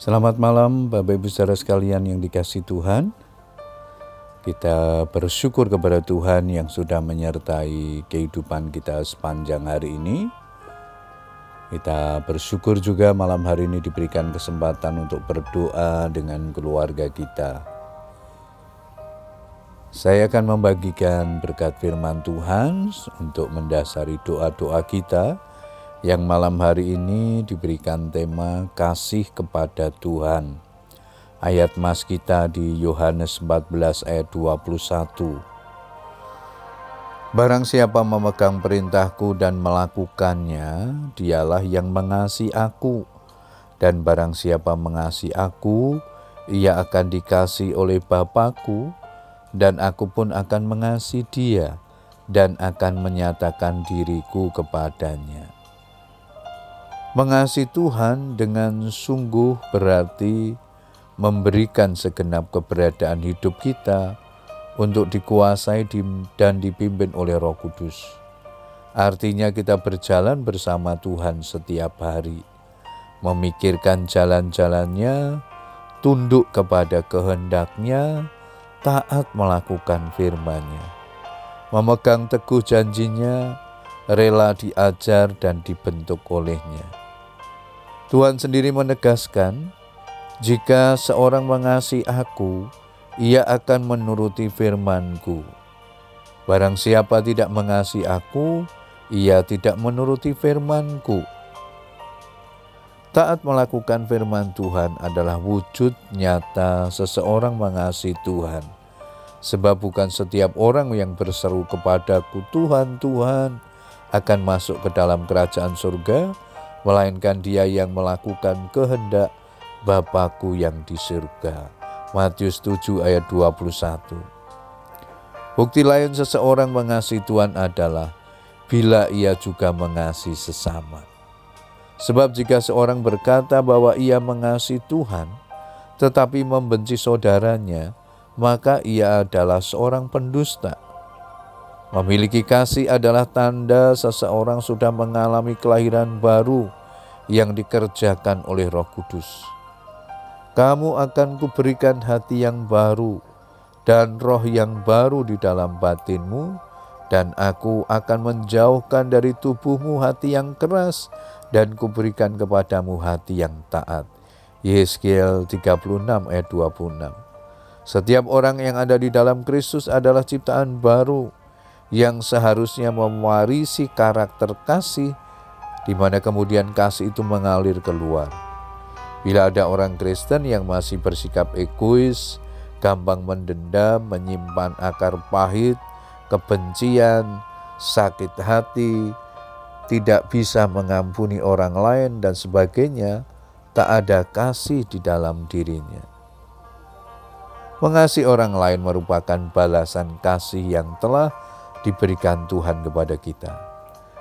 Selamat malam Bapak Ibu saudara sekalian yang dikasih Tuhan. Kita bersyukur kepada Tuhan yang sudah menyertai kehidupan kita sepanjang hari ini. Kita bersyukur juga malam hari ini diberikan kesempatan untuk berdoa dengan keluarga kita. Saya akan membagikan berkat firman Tuhan untuk mendasari doa-doa kita yang malam hari ini diberikan tema kasih kepada Tuhan. Ayat mas kita di Yohanes 14 ayat 21. Barang siapa memegang perintahku dan melakukannya, dialah yang mengasihi aku. Dan barang siapa mengasihi aku, ia akan dikasih oleh Bapakku, dan aku pun akan mengasihi dia, dan akan menyatakan diriku kepadanya. Mengasihi Tuhan dengan sungguh berarti memberikan segenap keberadaan hidup kita untuk dikuasai dan dipimpin oleh Roh Kudus. Artinya, kita berjalan bersama Tuhan setiap hari, memikirkan jalan-jalannya, tunduk kepada kehendaknya, taat melakukan firman-Nya, memegang teguh janjinya, rela diajar dan dibentuk olehnya Tuhan sendiri menegaskan, "Jika seorang mengasihi Aku, ia akan menuruti firman-Ku. Barang siapa tidak mengasihi Aku, ia tidak menuruti firman-Ku." Taat melakukan firman Tuhan adalah wujud nyata seseorang mengasihi Tuhan. Sebab bukan setiap orang yang berseru kepadaku, Tuhan, Tuhan, akan masuk ke dalam kerajaan surga, melainkan dia yang melakukan kehendak Bapakku yang di surga. Matius 7 ayat 21. Bukti lain seseorang mengasihi Tuhan adalah bila ia juga mengasihi sesama. Sebab jika seorang berkata bahwa ia mengasihi Tuhan, tetapi membenci saudaranya, maka ia adalah seorang pendusta. Memiliki kasih adalah tanda seseorang sudah mengalami kelahiran baru yang dikerjakan oleh Roh Kudus. Kamu akan kuberikan hati yang baru dan roh yang baru di dalam batinmu, dan aku akan menjauhkan dari tubuhmu hati yang keras dan kuberikan kepadamu hati yang taat. Yeskiel 36 ayat 26 Setiap orang yang ada di dalam Kristus adalah ciptaan baru yang seharusnya mewarisi karakter kasih, di mana kemudian kasih itu mengalir keluar. Bila ada orang Kristen yang masih bersikap egois, gampang mendendam, menyimpan akar pahit, kebencian, sakit hati, tidak bisa mengampuni orang lain, dan sebagainya, tak ada kasih di dalam dirinya. Mengasihi orang lain merupakan balasan kasih yang telah diberikan Tuhan kepada kita.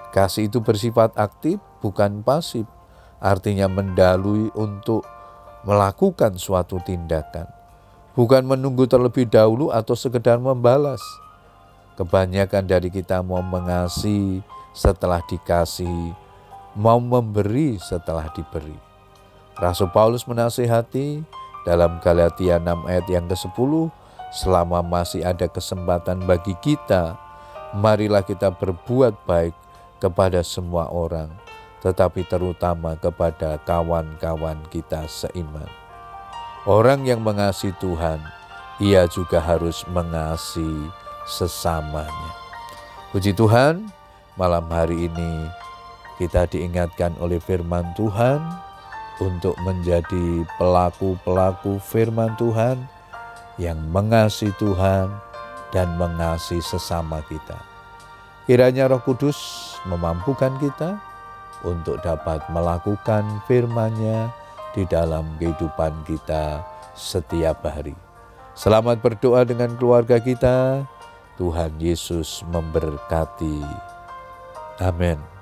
Kasih itu bersifat aktif, bukan pasif, artinya mendalui untuk melakukan suatu tindakan, bukan menunggu terlebih dahulu atau sekedar membalas. Kebanyakan dari kita mau mengasihi setelah dikasih, mau memberi setelah diberi. Rasul Paulus menasihati dalam Galatia 6 ayat yang ke-10, selama masih ada kesempatan bagi kita marilah kita berbuat baik kepada semua orang, tetapi terutama kepada kawan-kawan kita seiman. Orang yang mengasihi Tuhan, ia juga harus mengasihi sesamanya. Puji Tuhan, malam hari ini kita diingatkan oleh firman Tuhan untuk menjadi pelaku-pelaku firman Tuhan yang mengasihi Tuhan, dan mengasihi sesama kita. Kiranya Roh Kudus memampukan kita untuk dapat melakukan firman-Nya di dalam kehidupan kita setiap hari. Selamat berdoa dengan keluarga kita. Tuhan Yesus memberkati. Amin.